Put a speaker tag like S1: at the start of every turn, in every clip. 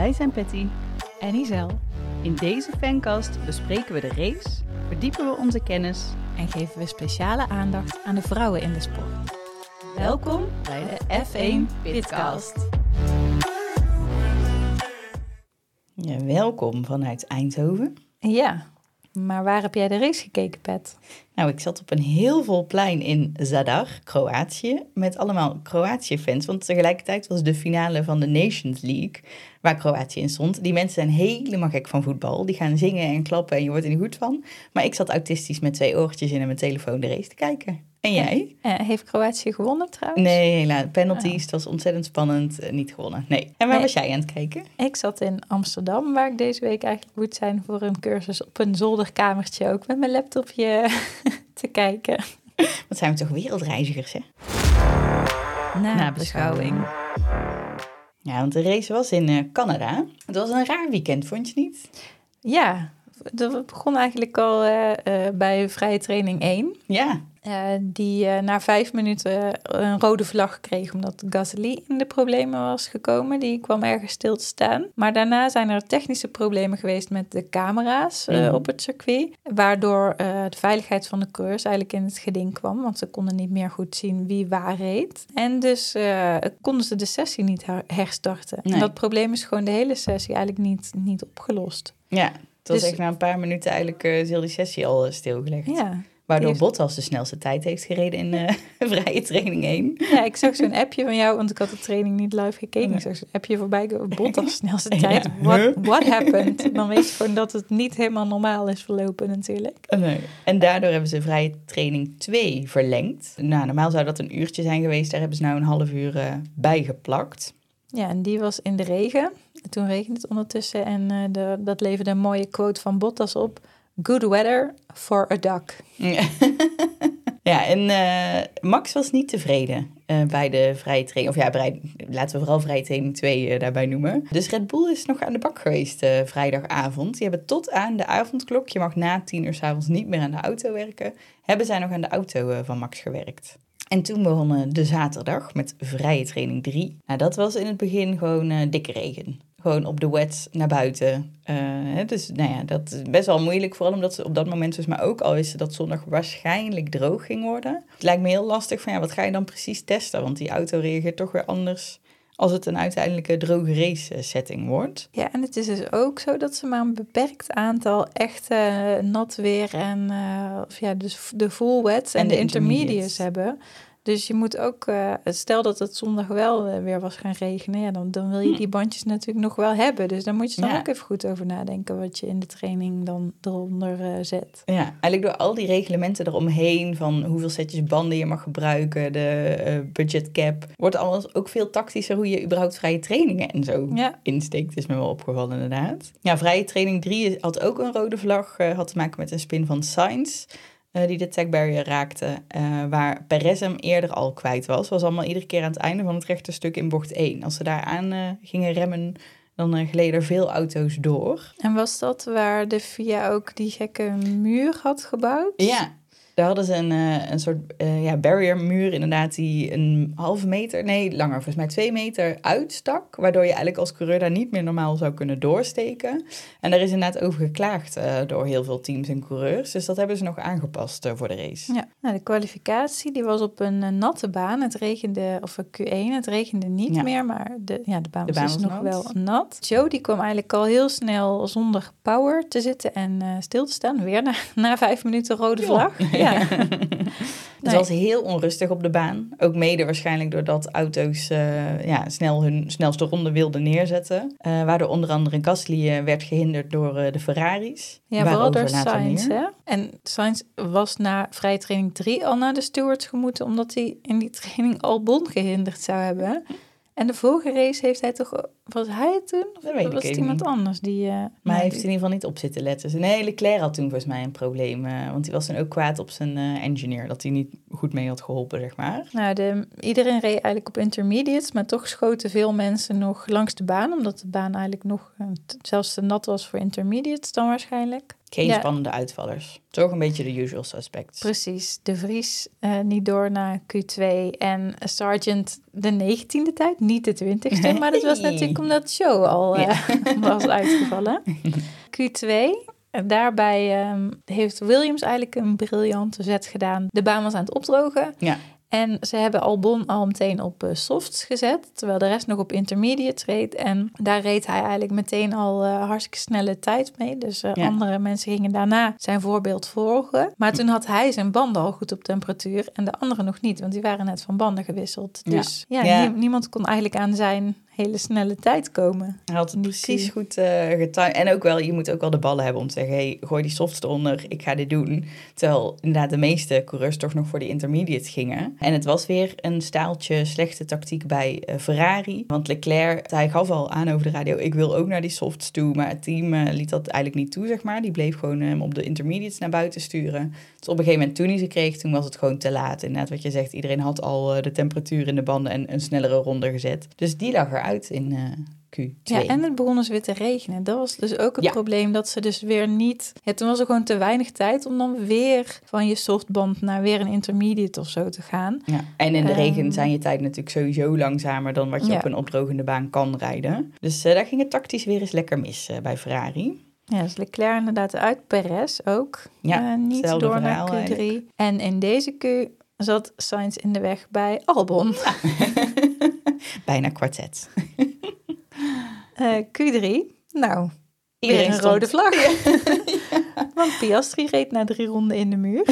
S1: Wij zijn Patty.
S2: en Isel.
S1: In deze fancast bespreken we de race, verdiepen we onze kennis.
S2: En geven we speciale aandacht aan de vrouwen in de sport.
S1: Welkom bij de F1 Pitcast.
S3: Ja, welkom vanuit Eindhoven.
S2: Ja, maar waar heb jij de race gekeken, Pat?
S3: Nou, ik zat op een heel vol plein in Zadar, Kroatië, met allemaal Kroatië-fans. Want tegelijkertijd was de finale van de Nations League, waar Kroatië in stond. Die mensen zijn helemaal gek van voetbal. Die gaan zingen en klappen en je wordt er niet goed van. Maar ik zat autistisch met twee oortjes in en mijn telefoon de race te kijken. En jij?
S2: Eh, heeft Kroatië gewonnen trouwens?
S3: Nee, helaas. Penalties, het was ontzettend spannend. eh, niet gewonnen. Nee. En waar
S2: Nee.
S3: was jij aan het kijken?
S2: Ik zat in Amsterdam, waar ik deze week eigenlijk moet zijn voor een cursus op een zolderkamertje ook met mijn laptopje te kijken.
S3: Wat zijn we toch wereldreizigers, hè?
S2: Nabeschouwing.
S3: Ja, want de race was in eh, Canada. Het was een raar weekend, vond je niet?
S2: Ja, dat begon eigenlijk al eh, eh, bij vrije training 1.
S3: Ja,
S2: Eh, die eh, na vijf minuten een rode vlag kreeg omdat Gasly in de problemen was gekomen. Die kwam ergens stil te staan. Maar daarna zijn er technische problemen geweest met de camera's eh,
S3: Mhm.
S2: op het circuit. Waardoor eh, de veiligheid van de coureurs eigenlijk in het geding kwam. Want ze konden niet meer goed zien wie waar reed. En dus eh, konden ze de sessie niet her- herstarten. En dat probleem is gewoon de hele sessie eigenlijk niet, niet opgelost.
S3: ja. Het was
S2: Dus-
S3: echt na een paar minuten eigenlijk eh, is heel die sessie al eh, stilgelegd.
S2: Ja.
S3: Waardoor Bottas de snelste tijd heeft gereden in eh, vrije training 1.
S2: Ja, ik zag zo'n appje van jou, want ik had de training niet live gekeken. Ik zag zo'n appje voorbij komen, Bottas snelste
S3: Ja.
S2: tijd. What, what happened? Dan weet je gewoon dat het niet helemaal normaal is verlopen natuurlijk.
S3: Nee. En daardoor hebben ze vrije training 2 verlengd. Nou, normaal zou dat een uurtje zijn geweest. Daar hebben ze nou een half uur eh, bij geplakt.
S2: Ja, en die was in de regen. Toen regende het ondertussen en eh, de, dat leverde een mooie quote van Bottas op. Good weather for a duck.
S3: Ja, en eh, Max was niet tevreden eh, bij de vrije training. Of ja, laten we vooral vrije training 2 eh, daarbij noemen. Dus Red Bull is nog aan de bak geweest vrijdagavond. Die hebben tot aan de avondklok, je mag na tien uur s'avonds niet meer aan de auto werken, hebben zij nog aan de auto van Max gewerkt. En toen begonnen de zaterdag met vrije training 3. Nou, dat was in het begin gewoon dikke regen. Gewoon op de wet naar buiten. Eh, dus nou ja, dat is best wel moeilijk. Vooral omdat ze op dat moment dus maar ook al wisten dat zondag waarschijnlijk droog ging worden. Het lijkt me heel lastig van ja, wat ga je dan precies testen? Want die auto reageert toch weer anders als het een uiteindelijke droge race eh, setting wordt.
S2: Ja, en het is dus ook zo dat ze maar een beperkt aantal echte eh, nat weer en of ja, dus de full wets en,
S3: En
S2: de,
S3: de
S2: intermediates. hebben. Dus je moet ook, eh, stel dat het zondag wel eh, weer was gaan regenen, ja, dan, dan wil je die bandjes natuurlijk nog wel hebben. Dus daar moet je dan
S3: Ja.
S2: ook even goed over nadenken wat je in de training dan eronder eh, zet.
S3: Ja, eigenlijk door al die reglementen eromheen van hoeveel setjes banden je mag gebruiken, de budget cap, wordt alles ook veel tactischer hoe je überhaupt vrije trainingen en zo
S2: Ja.
S3: insteekt, is me wel opgevallen inderdaad. Ja, vrije training 3 had ook een rode vlag, had te maken met een spin van Sainz. Eh, die de tag barrier raakte, eh, waar Perez hem eerder al kwijt was. Was allemaal iedere keer aan het einde van het rechte stuk in bocht 1. Als ze daar aan eh, gingen remmen, dan gleden er veel auto's door.
S2: En was dat waar de VIA ook die gekke muur had gebouwd?
S3: Ja, daar hadden ze een, eh, een soort eh, ja, barriermuur inderdaad die een halve meter, nee langer, volgens mij twee meter uitstak. Waardoor je eigenlijk als coureur daar niet meer normaal zou kunnen doorsteken. En daar is inderdaad over geklaagd eh, door heel veel teams en coureurs. Dus dat hebben ze nog aangepast voor de race.
S2: Ja, nou, de kwalificatie die was op een natte baan. Het regende, of een Q1, het regende niet
S3: Ja.
S2: meer, maar de, ja, de baan
S3: De
S2: was,
S3: baan
S2: dus
S3: was
S2: nog wel nat. Joe die kwam eigenlijk al heel snel zonder power te zitten en stil te staan. Weer na, na vijf minuten rode vlag. Ja.
S3: Het
S2: Nee.
S3: was heel onrustig op de baan. Ook mede waarschijnlijk doordat auto's eh, ja, snel hun snelste ronde wilden neerzetten. Eh, waardoor onder andere Gasly eh, werd gehinderd door de Ferraris.
S2: Ja, vooral door Sainz. Hè? En Sainz was na vrije training 3 al naar de stewards gemoeten, omdat hij in die training Albon gehinderd zou hebben. En de vorige race heeft hij toch... Was hij het toen? Of
S3: Dat weet ik
S2: was het iemand
S3: niet.
S2: anders die... eh,
S3: Maar
S2: nou,
S3: hij heeft
S2: die-
S3: in ieder geval niet op zitten letten. Nee, Leclerc had toen volgens mij een probleem. eh, want hij was dan ook kwaad op zijn eh, engineer. Dat hij niet goed mee had geholpen, zeg maar.
S2: Nou, de, iedereen reed eigenlijk op intermediates, maar toch schoten veel mensen nog langs de baan, omdat de baan eigenlijk nog zelfs te nat was voor intermediates dan waarschijnlijk.
S3: Geen
S2: Ja.
S3: spannende uitvallers. Toch een beetje de usual suspects.
S2: Precies, De Vries eh, niet door naar Q2 en Sargent de 19e tijd, niet de 20e. Maar dat was natuurlijk omdat de show al eh, was uitgevallen. Q2, en daarbij ehm, heeft Williams eigenlijk een briljante zet gedaan. De baan was aan het opdrogen.
S3: Ja.
S2: En ze hebben Albon al meteen op eh, softs gezet, terwijl de rest nog op intermediate reed. En daar reed hij eigenlijk meteen al eh, hartstikke snelle tijd mee. Dus eh,
S3: Ja.
S2: andere mensen gingen daarna zijn voorbeeld volgen. Maar toen had hij zijn banden al goed op temperatuur en de anderen nog niet, want die waren net van banden gewisseld.
S3: Ja.
S2: Dus ja,
S3: Ja.
S2: nie- niemand kon eigenlijk aan zijn hele snelle tijd komen.
S3: Hij had het precies goed eh getimed. En ook wel, je moet ook wel de ballen hebben om te zeggen... hey, gooi die softs eronder, ik ga dit doen. Terwijl inderdaad de meeste coureurs toch nog voor die intermediates gingen. En het was weer een staaltje slechte tactiek bij eh, Ferrari. Want Leclerc, hij gaf al aan over de radio... ik wil ook naar die softs toe. Maar het team eh, liet dat eigenlijk niet toe, zeg maar. Die bleef gewoon hem op de intermediates naar buiten sturen. Dus op een gegeven moment toen hij ze kreeg, toen was het gewoon te laat. Inderdaad, wat je zegt, iedereen had al de temperatuur in de banden... en een snellere ronde gezet. Dus die lag eruit in... eh, Q2.
S2: Ja, en het begon dus weer te regenen. Dat was dus ook
S3: Ja.
S2: probleem dat ze dus weer niet... Ja, toen was er gewoon te weinig tijd om dan weer van je softband naar weer een intermediate of zo te gaan.
S3: Ja. En in de
S2: Ehm.
S3: regen zijn je tijd natuurlijk sowieso langzamer dan wat je
S2: Ja.
S3: op een opdrogende baan kan rijden. Dus eh, daar ging het tactisch weer eens lekker mis eh, bij Ferrari.
S2: Ja, dus Leclerc inderdaad uit, Perez ook.
S3: Ja,
S2: niet door naar
S3: verhaal
S2: Q3.
S3: eigenlijk.
S2: En in deze Q zat Sainz in de weg bij Albon.
S3: Bijna kwartet.
S2: Eh, Q3, nou, weer
S3: Iedereen
S2: een rode vlag. Want Piastri reed na drie ronden in de muur.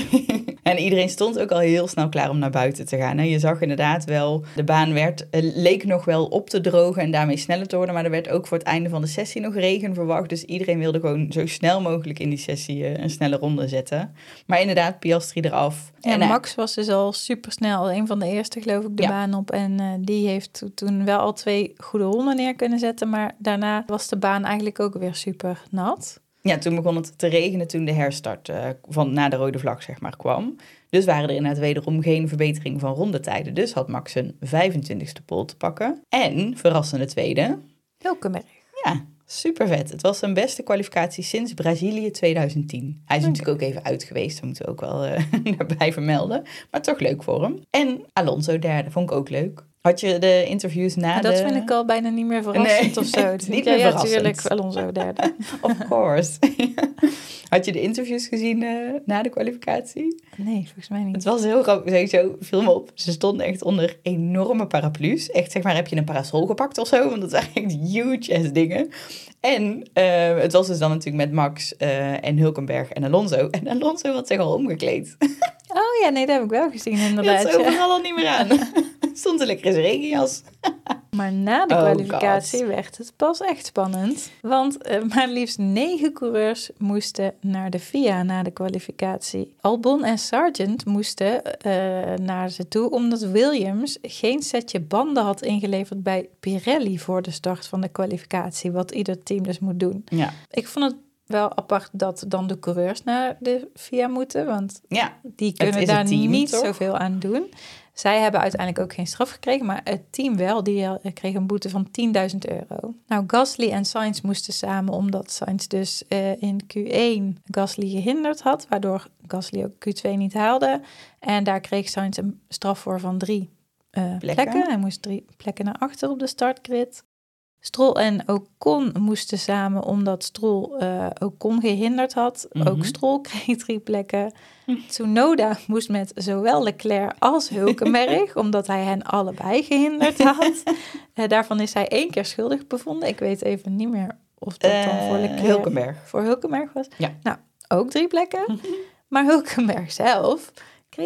S3: En iedereen stond ook al heel snel klaar om naar buiten te gaan. hè. Je zag inderdaad wel, de baan werd, eh, leek nog wel op te drogen en daarmee sneller te worden. Maar er werd ook voor het einde van de sessie nog regen verwacht. Dus iedereen wilde gewoon zo snel mogelijk in die sessie eh, een snelle ronde zetten. Maar inderdaad, Piastri eraf.
S2: En
S3: eh,
S2: Max was dus al super snel, een van de eerste geloof ik, de
S3: Ja.
S2: baan op. En die heeft to- toen wel al twee goede ronden neer kunnen zetten. Maar daarna was de baan eigenlijk ook weer super nat.
S3: Ja, toen begon het te regenen toen de herstart eh, van na de rode vlag zeg maar kwam. Dus waren er inderdaad wederom geen verbetering van rondetijden. Dus had Max een 25ste pole te pakken. En, verrassende tweede,
S2: Hulkenberg.
S3: ja, super vet. Het was zijn beste kwalificatie sinds Brazilië 2010. Hij is natuurlijk ook even uit geweest, dat moeten we ook wel eh daarbij vermelden. Maar toch leuk voor hem. En Alonso derde, vond ik ook leuk. Had je de interviews na de...
S2: dat vind ik al bijna niet meer verrassend
S3: Nee,
S2: of zo.
S3: het is
S2: Dan
S3: niet meer
S2: ja,
S3: verrassend.
S2: tuurlijk, Alonso derde.
S3: Of course. Had je de interviews gezien eh, na de kwalificatie?
S2: Nee, volgens mij
S3: Het
S2: niet.
S3: was heel grappig. Sowieso, film op. Ze stonden echt onder enorme paraplu's. Echt, zeg maar, heb je een parasol gepakt of zo? Want dat waren echt huge ass dingen. En eh, het was dus dan natuurlijk met Max eh, en Hulkenberg en Alonso. En Alonso had zich al omgekleed.
S2: Oh ja, nee, dat heb ik wel gezien inderdaad.
S3: ze
S2: ja.
S3: overal al niet meer aan. Stond er lekker in zijn regenjas.
S2: Maar na de
S3: Oh,
S2: kwalificatie werd het pas echt spannend. Want eh, maar liefst negen coureurs moesten naar de FIA na de kwalificatie. Albon en Sargent moesten eh, naar ze toe omdat Williams geen setje banden had ingeleverd bij Pirelli voor de start van de kwalificatie. Wat ieder team dus moet doen.
S3: Ja,
S2: Ik vond het wel apart dat dan de coureurs naar de FIA moeten. Want
S3: ja.
S2: die kunnen daar
S3: team,
S2: niet
S3: toch?
S2: zoveel aan doen. Zij hebben uiteindelijk ook geen straf gekregen, maar het team wel. Die eh, kreeg een boete van 10.000 euro. Nou, Gasly en Sainz moesten samen, omdat Sainz dus eh, in Q1 Gasly gehinderd had, waardoor Gasly ook Q2 niet haalde. En daar kreeg Sainz een straf voor van drie eh, plekken.
S3: Plekken.
S2: Hij moest drie plekken naar achter op de startgrid. Stroll en Ocon moesten samen omdat Stroll eh Ocon gehinderd had.
S3: Mhm.
S2: Ook Stroll kreeg drie plekken. Tsunoda moest met zowel Leclerc als Hulkenberg, omdat hij hen allebei gehinderd had. Eh, daarvan is hij één keer schuldig bevonden. Ik weet even niet meer of dat dan voor
S3: Eh,
S2: Leclerc
S3: Hulkenberg.
S2: voor Hulkenberg was.
S3: Ja.
S2: Nou, ook drie plekken. Maar Hulkenberg zelf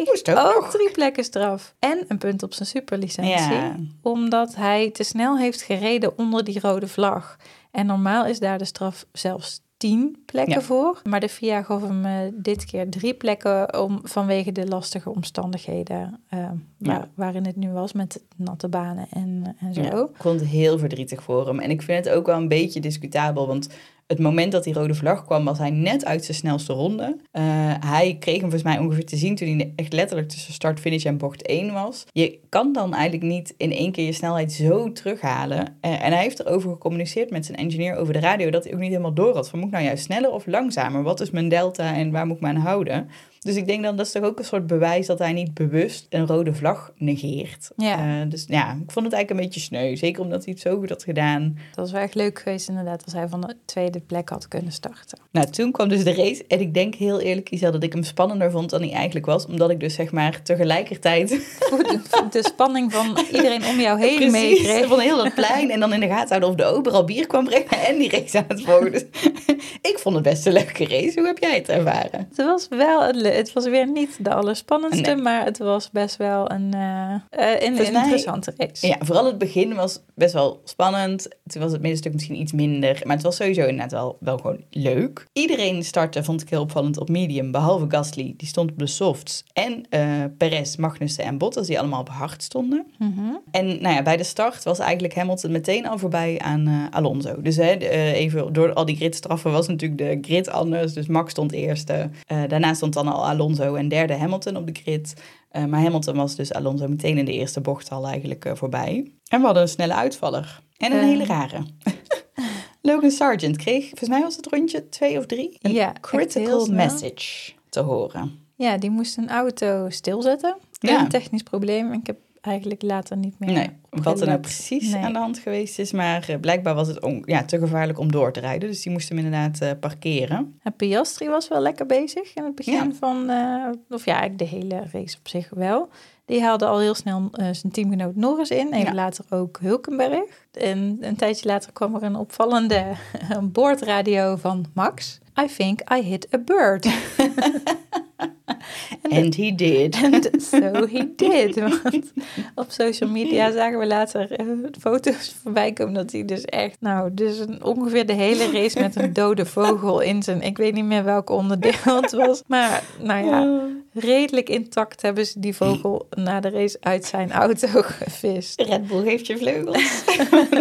S2: kreeg
S3: Moest ook
S2: ook
S3: nog.
S2: drie plekken straf. En een punt op zijn superlicentie
S3: Ja.
S2: omdat hij te snel heeft gereden onder die rode vlag. En normaal is daar de straf zelfs 10 plekken
S3: Ja.
S2: voor. Maar de FIA gaf hem eh, dit keer drie plekken om, vanwege de lastige omstandigheden eh, waar-
S3: Ja.
S2: waarin het nu was met natte banen en, en zo.
S3: Ja, ik vond het heel verdrietig voor hem. En ik vind het ook wel een beetje discutabel, want het moment dat die rode vlag kwam, was hij net uit zijn snelste ronde. Uh, hij kreeg hem volgens mij ongeveer te zien toen hij echt letterlijk tussen start, finish en bocht 1 was. Je kan dan eigenlijk niet in één keer je snelheid zo terughalen. Uh, en hij heeft erover gecommuniceerd met zijn engineer over de radio dat hij ook niet helemaal door had van moet ik nou juist sneller of langzamer? Wat is mijn delta en waar moet ik me aan houden? Dus ik denk dan dat is toch ook een soort bewijs dat hij niet bewust een rode vlag negeert.
S2: Ja.
S3: Uh, dus ja, ik vond het eigenlijk een beetje sneu. Zeker omdat hij het zo goed had gedaan.
S2: Dat was wel echt leuk geweest inderdaad als hij van de tweede plek had kunnen starten.
S3: Nou, toen kwam dus de race. En ik denk heel eerlijk, Isel, dat ik hem spannender vond dan hij eigenlijk was. Omdat ik dus zeg maar tegelijkertijd...
S2: De spanning van iedereen om jou heen
S3: Precies,
S2: meekreeg.
S3: van heel dat plein. En dan in de gaten houden of de ober al bier kwam brengen. En die race aan het volgen. Dus ik vond het best een leuke race. Hoe heb jij het ervaren?
S2: Het was wel een het was weer niet de allerspannendste,
S3: Nee.
S2: maar het was best wel een,
S3: mij-
S2: interessante race.
S3: Ja, vooral het begin was best wel spannend. Toen was het middenstuk misschien iets minder. Maar het was sowieso inderdaad wel, wel gewoon leuk. Iedereen startte, vond ik heel opvallend, op medium. Behalve Gasly, die stond op de softs. En eh Perez, Magnussen en Bottas, die allemaal op hard stonden.
S2: Mhm.
S3: En nou ja, bij de start was eigenlijk Hamilton meteen al voorbij aan Alonso. Dus hè, even door al die gridstraffen was natuurlijk de grid anders. Dus Max stond eerste. Daarna stond dan al Alonso en derde Hamilton op de grid. Eh, maar Hamilton was dus Alonso meteen in de eerste bocht al eigenlijk eh, voorbij. En we hadden een snelle uitvaller. En een
S2: Eh.
S3: hele rare. Logan Sargent kreeg, volgens mij was het rondje twee of drie, een
S2: Ja,
S3: critical message te horen.
S2: Ja, die moest een auto stilzetten.
S3: Ja.
S2: Een technisch probleem. Ik heb eigenlijk later niet meer
S3: Nee, wat er nou precies
S2: Nee.
S3: aan de hand geweest is. Maar eh, blijkbaar was het on- ja, te gevaarlijk om door te rijden. Dus die moesten hem inderdaad eh, parkeren.
S2: En Piastri was wel lekker bezig in het begin
S3: Ja.
S2: van, eh, of ja, eigenlijk de hele race op zich wel. Die haalde al heel snel zijn teamgenoot Norris in. Even
S3: Ja.
S2: later ook Hulkenberg. En een tijdje later kwam er een opvallende boordradio van Max. I think I hit a bird.
S3: And he did.
S2: And so he did. Want op social media zagen we later eh, foto's voorbij komen dat hij dus echt, nou, dus een, ongeveer de hele race met een dode vogel in zijn, ik weet niet meer welk onderdeel het was, maar nou ja, redelijk intact hebben ze die vogel na de race uit zijn auto gevist.
S3: Red Bull geeft je vleugels.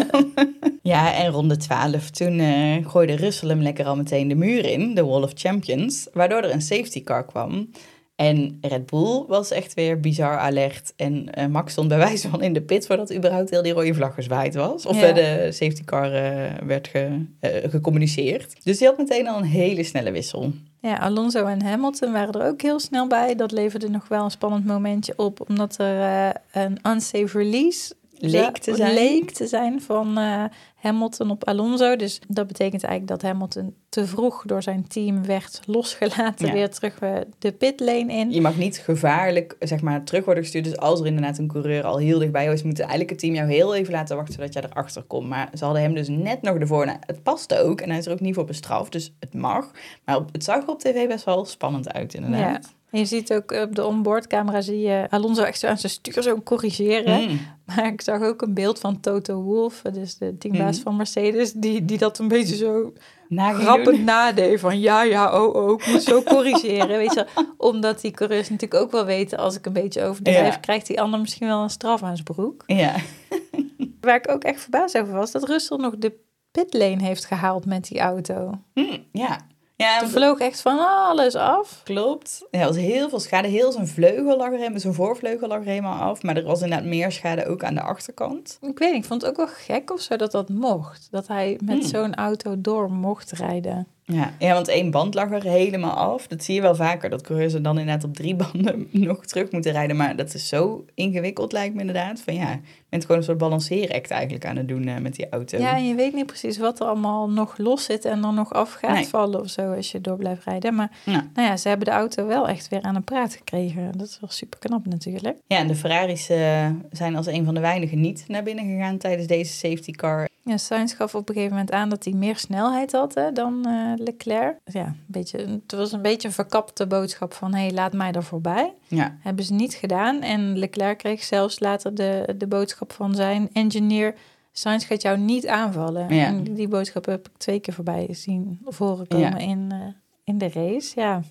S3: ja, en ronde 12. Toen eh, gooide Russell hem lekker al meteen de muur in, de Wall of Champions. Waardoor er een safety car kwam. En Red Bull was echt weer bizar alert. En eh, Max stond bij wijze van in de pit voordat überhaupt heel die rode vlag gezwaaid was. Of
S2: Ja.
S3: eh, de safety car eh, werd ge- gecommuniceerd. Dus die had meteen al een hele snelle wissel.
S2: Ja, Alonso en Hamilton waren er ook heel snel bij. Dat leverde nog wel een spannend momentje op, omdat er eh, een unsafe release
S3: Leek te zijn.
S2: leek te zijn van eh, Hamilton op Alonso. Dus dat betekent eigenlijk dat Hamilton te vroeg door zijn team werd losgelaten.
S3: Ja.
S2: Weer terug eh, de pitlane in.
S3: Je mag niet gevaarlijk zeg maar, terug worden gestuurd. Dus als er inderdaad een coureur al heel dichtbij is, moet eigenlijk het team jou heel even laten wachten zodat jij erachter komt. Maar ze hadden hem dus net nog ervoor. Nou, het paste ook en hij is er ook niet voor bestraft, dus het mag. Maar op, het zag er op tv best wel spannend uit, inderdaad.
S2: En je ziet ook op de onboardcamera zie je Alonso echt zo aan zijn stuur zo corrigeren.
S3: Mm.
S2: Maar ik zag ook een beeld van Toto Wolff, dus de teambaas
S3: Mhm.
S2: van Mercedes, die, die dat een beetje zo grappig nadeed van ja, ja, oh, oh, ik moet zo corrigeren. weet je, omdat die coureurs natuurlijk ook wel weten, als ik een beetje overdrijf,
S3: Ja.
S2: krijgt die ander misschien wel een straf aan zijn broek.
S3: Ja.
S2: Waar ik ook echt verbaasd over was, dat Russell nog de pitlane heeft gehaald met die auto.
S3: Mm, ja. Ja,
S2: Er vloog echt van alles af.
S3: klopt. Ja, er was heel veel schade. Heel zijn vleugel lag er helemaal, zijn voorvleugel lag er helemaal af. Maar er was inderdaad meer schade ook aan de achterkant.
S2: Ik weet niet, ik vond het ook wel gek of zo dat dat mocht. Dat hij met
S3: Hmm.
S2: zo'n auto door mocht rijden.
S3: Ja. ja, want één band lag er helemaal af. Dat zie je wel vaker, dat coureurs dan inderdaad op drie banden nog terug moeten rijden. Maar dat is zo ingewikkeld, lijkt me inderdaad. Van ja, je bent gewoon een soort balanceeract eigenlijk aan het doen eh, met die auto.
S2: Ja, en je weet niet precies wat er allemaal nog los zit en er nog af gaat
S3: Nee.
S2: vallen of zo als je door blijft rijden. Maar
S3: Ja.
S2: nou ja, ze hebben de auto wel echt weer aan de praat gekregen. Dat is wel super knap natuurlijk.
S3: Ja, en de Ferraris eh, zijn als een van de weinigen niet naar binnen gegaan tijdens deze safety car.
S2: Ja, Sainz gaf op een gegeven moment aan dat hij meer snelheid had hè, dan eh, Leclerc. Ja, een beetje, het was een beetje een verkapte boodschap van... hé, hey, laat mij er voorbij.
S3: Ja,
S2: Hebben ze niet gedaan. En Leclerc kreeg zelfs later de, de boodschap van zijn engineer... Sainz gaat jou niet aanvallen.
S3: Ja.
S2: En die boodschap heb ik twee keer voorbij zien voorkomen
S3: Ja.
S2: in, eh, in de race. Ja,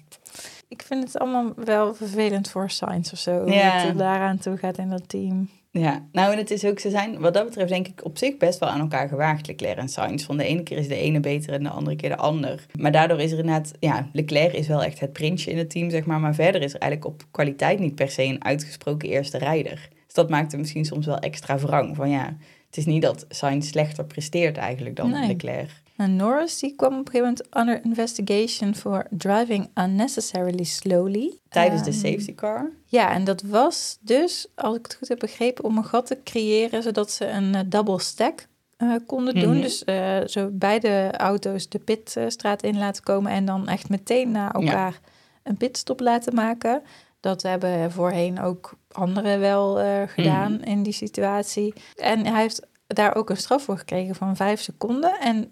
S2: Ik vind het allemaal wel vervelend voor Sainz of zo.
S3: Ja.
S2: Dat het daaraan toe gaat in dat team.
S3: Ja, nou en het is ook, ze zijn wat dat betreft denk ik op zich best wel aan elkaar gewaagd, Leclerc en Sainz. Van de ene keer is de ene beter en de andere keer de ander. Maar daardoor is er inderdaad, ja, Leclerc is wel echt het prinsje in het team, zeg maar. Maar verder is er eigenlijk op kwaliteit niet per se een uitgesproken eerste rijder. Dus dat maakt hem misschien soms wel extra wrang. Van ja, het is niet dat Sainz slechter presteert eigenlijk dan
S2: Nee.
S3: Leclerc.
S2: En Norris die kwam op een gegeven moment under investigation for driving unnecessarily slowly.
S3: Tijdens de safety car.
S2: Ja, en dat was dus, als ik het goed heb begrepen, om een gat te creëren zodat ze een eh, double stack eh, konden doen.
S3: Mhm.
S2: Dus eh, zo beide auto's de pitstraat in laten komen en dan echt meteen na elkaar een pitstop laten maken. Dat hebben voorheen ook anderen wel gedaan
S3: Mhm.
S2: in die situatie. En hij heeft daar ook een straf voor gekregen van vijf seconden. En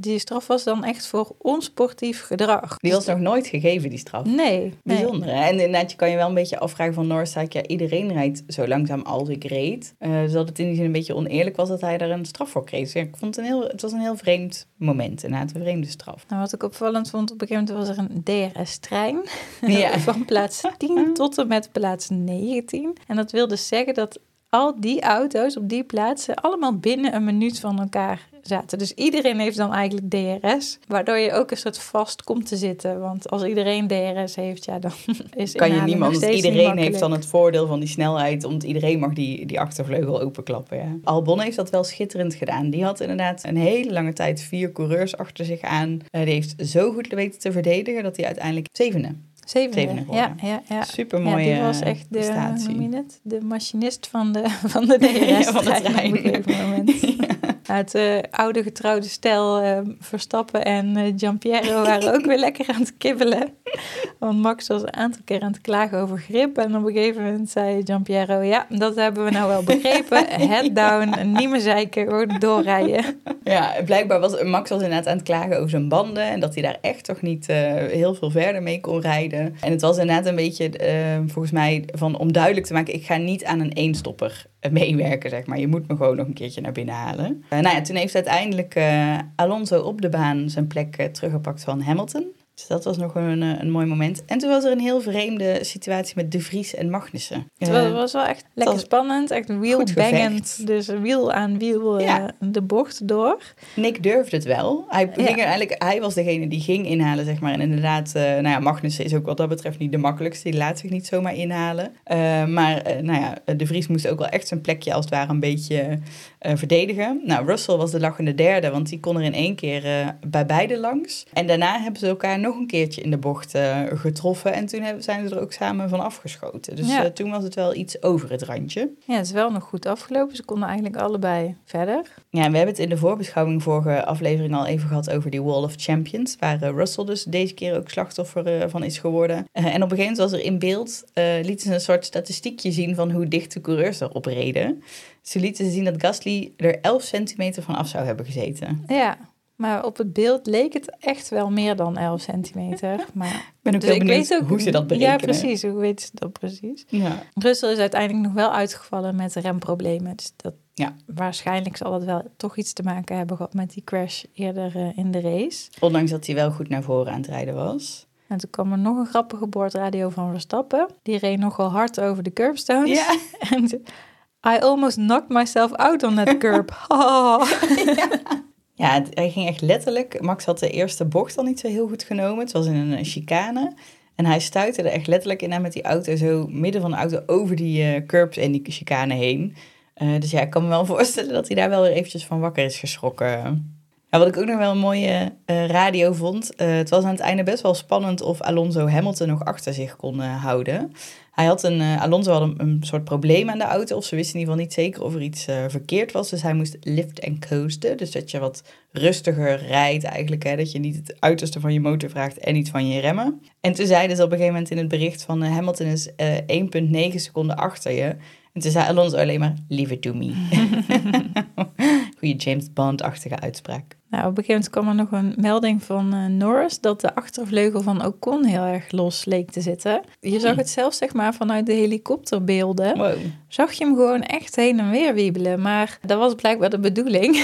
S2: die straf was dan echt voor onsportief gedrag.
S3: Die was nog nooit gegeven, die straf.
S2: Nee.
S3: Bijzonder. En inderdaad, je kan je wel een beetje afvragen van ik, ja, iedereen rijdt zo langzaam als ik reed. Eh, dus dat het in die zin een beetje oneerlijk was dat hij daar een straf voor kreeg. Dus ja, ik vond het een heel, het was een heel vreemd moment, inderdaad, een vreemde straf.
S2: Nou, wat ik opvallend vond, op een gegeven moment was er een DRS-trein.
S3: Ja.
S2: Van plaats 10 tot en met plaats 19. En dat wil dus zeggen dat al die auto's op die plaatsen allemaal binnen een minuut van elkaar zaten. Dus iedereen heeft dan eigenlijk DRS, waardoor je ook een soort vast komt te zitten. Want als iedereen DRS heeft, ja, dan is
S3: Kan je niemand, iedereen heeft dan het voordeel van die snelheid, want iedereen mag die, die achtervleugel openklappen. Ja. Albon heeft dat wel schitterend gedaan. Die had inderdaad een hele lange tijd vier coureurs achter zich aan. Eh, die heeft zo goed weten te verdedigen dat hij uiteindelijk zevende.
S2: Zevende.
S3: zevende
S2: ja, ja, ja.
S3: Super
S2: Ja, die was echt de, hoe
S3: prestatie.
S2: noem je het? de machinist van de, van de DRS
S3: Ja, van de trein.
S2: op een gegeven moment. Het eh, oude getrouwde stel eh, Verstappen en eh Giampiero waren ook weer lekker aan het kibbelen. Want Max was een aantal keer aan het klagen over grip. En op een gegeven moment zei Giampiero... ja, dat hebben we nou wel begrepen. Head down, niet meer zeiken, gewoon doorrijden.
S3: Ja, blijkbaar was Max was inderdaad aan het klagen over zijn banden en dat hij daar echt toch niet eh, heel veel verder mee kon rijden. En het was inderdaad een beetje, eh, volgens mij, van om duidelijk te maken, ik ga niet aan een eenstopper meewerken, zeg maar. Je moet me gewoon nog een keertje naar binnen halen. Eh, nou ja, toen heeft uiteindelijk Alonso op de baan zijn plek teruggepakt van Hamilton. Dus dat was nog een, eh, een mooi moment. En toen was er een heel vreemde situatie met De Vries en Magnussen.
S2: Het was,
S3: Eh,
S2: was wel echt lekker
S3: was
S2: spannend. Echt wielbangend. Dus wiel aan wiel eh,
S3: Ja.
S2: de bocht door.
S3: Nick durfde het wel. Hij,
S2: Ja.
S3: ging eigenlijk, hij was degene die ging inhalen, zeg maar. En inderdaad, nou ja, Magnussen is ook wat dat betreft niet de makkelijkste. Die laat zich niet zomaar inhalen. Maar nou ja, De Vries moest ook wel echt zijn plekje als het ware een beetje verdedigen. Nou, Russell was de lachende derde, want die kon er in één keer bij beide langs. En daarna hebben ze elkaar nog een keertje in de bocht eh, getroffen. En toen hebben, zijn ze er ook samen van afgeschoten. Dus
S2: Ja.
S3: eh, toen was het wel iets over het randje.
S2: Ja, het is wel nog goed afgelopen. Ze konden eigenlijk allebei verder.
S3: Ja, en we hebben het in de voorbeschouwing vorige aflevering al even gehad over die Wall of Champions, waar eh, Russell dus deze keer ook slachtoffer van is geworden. En op een gegeven moment was er in beeld, lieten ze een soort statistiekje zien van hoe dicht de coureurs erop reden. Ze lieten zien dat Gasly er 11 centimeter van af zou hebben gezeten.
S2: Ja, maar op het beeld leek het echt wel meer dan 11 centimeter. Maar
S3: Ik ben ook
S2: Dus
S3: heel benieuwd
S2: weet ook-
S3: hoe ze dat berekenen.
S2: Ja, precies. Hoe weten ze dat precies?
S3: Ja.
S2: Russell is uiteindelijk nog wel uitgevallen met remproblemen. Dus dat,
S3: Ja.
S2: waarschijnlijk zal dat wel toch iets te maken hebben gehad met die crash eerder eh, in de race.
S3: Ondanks dat hij wel goed naar voren aan het rijden was.
S2: En toen kwam er nog een grappige boordradio van Verstappen. Die reed nogal hard over de curbstones.
S3: Ja,
S2: En I almost knocked myself out on that curb. Oh.
S3: Ja, het- hij ging echt letterlijk. Max had de eerste bocht al niet zo heel goed genomen. Het was in een eh, chicane. En hij stuitte er echt letterlijk in met die auto zo midden van de auto over die eh, curbs en die chicane heen. Eh, dus ja, ik kan me wel voorstellen dat hij daar wel weer eventjes van wakker is geschrokken. Ja, wat ik ook nog wel een mooie radio vond. het was aan het einde best wel spannend of Alonso Hamilton nog achter zich kon houden. Hij had een, eh, Alonso had een, een soort probleem aan de auto. Of ze wisten in ieder geval niet zeker of er iets eh, verkeerd was. Dus hij moest lift en coasten. Dus dat je wat rustiger rijdt eigenlijk. Hè? Dat je niet het uiterste van je motor vraagt en niet van je remmen. En toen zeiden ze op een gegeven moment in het bericht van eh, Hamilton is eh 1,9 seconden achter je. En toen zei Alonso alleen maar, leave it to me. Goeie James Bond-achtige uitspraak.
S2: Nou, op een gegeven moment kwam er nog een melding van eh, Norris dat de achtervleugel van Ocon heel erg los leek te zitten. Je zag
S3: Hmm.
S2: het zelfs zeg maar vanuit de helikopterbeelden.
S3: Wow.
S2: Zag je hem gewoon echt heen en weer wiebelen. Maar dat was blijkbaar de bedoeling.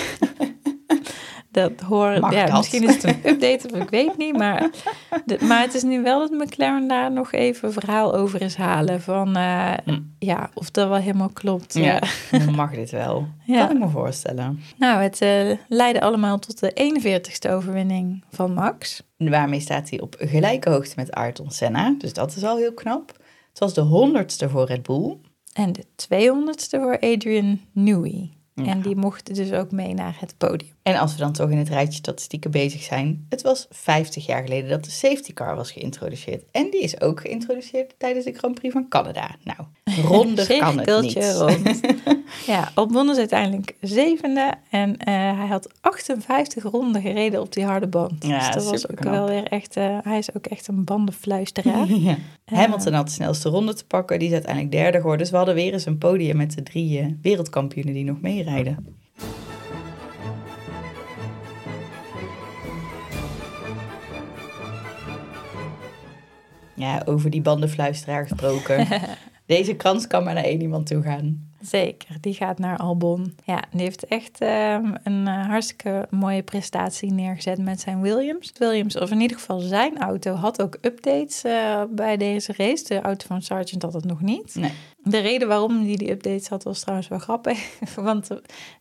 S2: Dat hoor
S3: Mag
S2: ja,
S3: dat?
S2: Misschien is het een update of ik weet niet. Maar, de- maar het is nu wel dat McLaren daar nog even een verhaal over is halen. Van eh,
S3: Hm.
S2: ja, of dat wel helemaal klopt.
S3: Ja, dan mag dit wel.
S2: Ja.
S3: Kan ik me voorstellen.
S2: nou, het eh, leidde allemaal tot de 41ste overwinning van Max.
S3: Waarmee staat hij op gelijke hoogte met Ayrton Senna. Dus dat is al heel knap. Het was de honderdste voor Red Bull.
S2: En de 200ste voor Adrian Newey.
S3: Ja.
S2: En die mocht dus ook mee naar het podium.
S3: En als we dan toch in het rijtje statistieken bezig zijn. Het was 50 jaar geleden dat de safety car was geïntroduceerd. En die is ook geïntroduceerd tijdens de Grand Prix van Canada. Nou, ronder kan het niet.
S2: Rond. ja, Albon is uiteindelijk zevende. En eh, hij had 58 ronden gereden op die harde band.
S3: Ja,
S2: dus dat was ook wel weer echt... eh, hij is ook echt een bandenfluisteraar.
S3: Ja. Hamilton had de snelste ronde te pakken. Die is uiteindelijk derde geworden. Dus we hadden weer eens een podium met de drie eh, wereldkampioenen die nog meerijden. Ja, over die bandenfluisteraar gesproken. Deze krans kan maar naar één iemand toe gaan.
S2: Zeker, die gaat naar Albon. Ja, die heeft echt ehm, een eh, hartstikke mooie prestatie neergezet met zijn Williams. Williams, of in ieder geval zijn auto, had ook updates eh, bij deze race. De auto van Sargent had het nog niet.
S3: Nee.
S2: De reden waarom hij die updates had was trouwens wel grappig. Want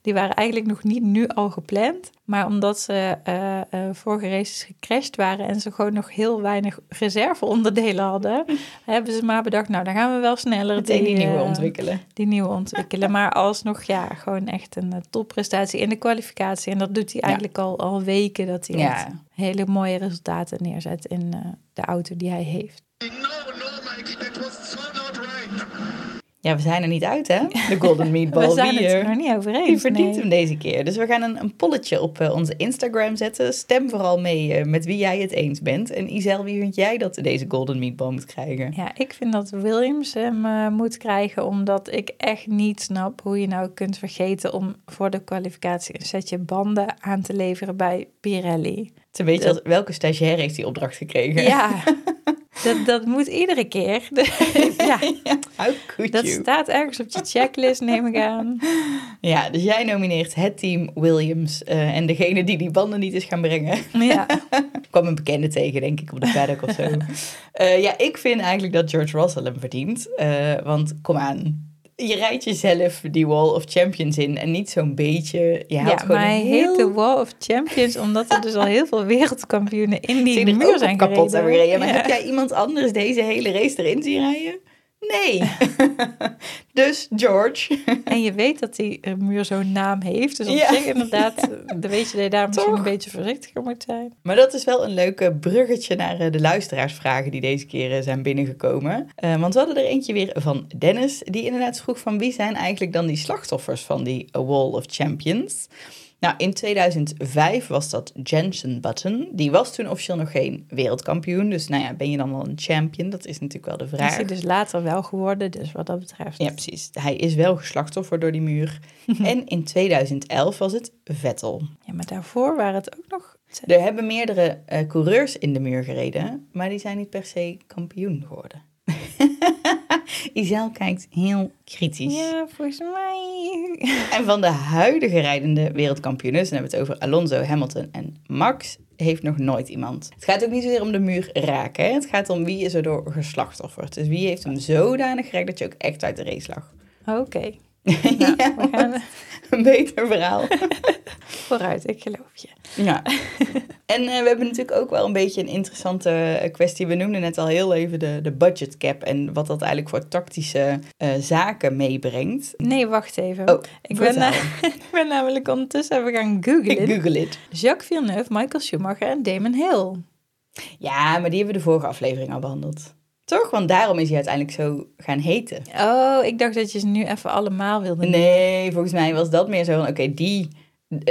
S2: die waren eigenlijk nog niet nu al gepland. Maar omdat ze eh, eh, vorige races gecrashed waren en ze gewoon nog heel weinig reserveonderdelen hadden, hebben ze maar bedacht, nou dan gaan we wel sneller
S3: Meteen die nieuwe
S2: eh,
S3: ontwikkelen.
S2: die nieuwe ontwikkelen. Maar alsnog, ja, gewoon echt een topprestatie in de kwalificatie. En dat doet hij
S3: Ja.
S2: eigenlijk al, al weken, dat hij
S3: Ja.
S2: hele mooie resultaten neerzet in eh, de auto die hij heeft.
S4: No, no, Mike, it was so not right.
S3: Ja, we zijn er niet uit, hè? De Golden Meatball.
S2: we zijn
S3: Wie,
S2: het er nog niet over
S3: Die
S2: eens.
S3: verdient
S2: nee.
S3: hem deze keer. Dus we gaan een, een polletje op eh, onze Instagram zetten. Stem vooral mee eh, met wie jij het eens bent. En Isel, wie vind jij dat deze Golden Meatball moet krijgen?
S2: Ja, ik vind dat Williams hem eh, moet krijgen, omdat ik echt niet snap hoe je nou kunt vergeten om voor de kwalificatie een setje banden aan te leveren bij Pirelli.
S3: Het is een beetje als, welke stagiair heeft die opdracht gekregen?
S2: Ja, dat, dat moet iedere keer. ja, dat staat ergens op je checklist, neem ik aan.
S3: Ja, dus jij nomineert het team Williams eh, en degene die die banden niet is gaan brengen.
S2: Ja,
S3: Ik kwam een bekende tegen, denk ik, op de paddock of zo. Eh, ja, ik vind eigenlijk dat George Russell hem verdient. Eh, want kom aan, je rijdt jezelf die Wall of Champions in en niet zo'n beetje. Je
S2: ja maar hij heet de Wall of Champions omdat er dus al heel veel wereldkampioenen in die muur zijn
S3: kapot
S2: gereden.
S3: hebben gereden. Maar
S2: Ja.
S3: heb jij iemand anders deze hele race erin zien rijden? Nee. dus George.
S2: En je weet dat die eh, muur zo'n naam heeft. Dus op
S3: Ja.
S2: zich inderdaad, eh, dan weet je dat je daar misschien
S3: Toch?
S2: een beetje voorzichtiger moet zijn.
S3: Maar dat is wel een leuke bruggetje naar eh, de luisteraarsvragen die deze keer zijn binnengekomen. Want we hadden er eentje weer van Dennis, die inderdaad vroeg van wie zijn eigenlijk dan die slachtoffers van die Wall of Champions? Nou, in 2005 was dat Jensen Button. Die was toen officieel nog geen wereldkampioen. Dus nou ja, ben je dan wel een champion? Dat is natuurlijk wel de
S2: Dat is
S3: vraag.
S2: hij dus later wel geworden, dus wat dat betreft.
S3: Ja, precies. Hij is wel geslachtoffer door die muur. en in 2011 was het Vettel.
S2: Ja, maar daarvoor waren het ook nog...
S3: Er hebben meerdere eh, coureurs in de muur gereden, maar die zijn niet per se kampioen geworden. Isel kijkt heel kritisch.
S2: Ja, volgens mij...
S3: En van de huidige rijdende wereldkampioenen, dus dan hebben we het over Alonso, Hamilton en Max, heeft nog nooit iemand. Het gaat ook niet zozeer om de muur raken, hè? het gaat om wie is er door geslachtofferd. Dus wie heeft hem zodanig gerekt dat je ook echt uit de race lag.
S2: Oké. Nou,
S3: Ja,
S2: we gaan
S3: Een beter verhaal.
S2: vooruit, ik geloof je.
S3: Ja. En eh, we hebben natuurlijk ook wel een beetje een interessante eh, kwestie. We noemden net al heel even de, de budget cap en wat dat eigenlijk voor tactische eh, zaken meebrengt.
S2: Nee, wacht even.
S3: Oh,
S2: ik, ben, na- ik ben namelijk ondertussen even gaan googlen.
S3: Google it.
S2: Jacques Villeneuve, Michael Schumacher en Damon Hill.
S3: Ja, maar die hebben we de vorige aflevering al behandeld. Toch? Want daarom is hij uiteindelijk zo gaan heten.
S2: Oh, ik dacht dat je ze nu even allemaal wilde.
S3: Nee, volgens mij was dat meer zo van, oké, die,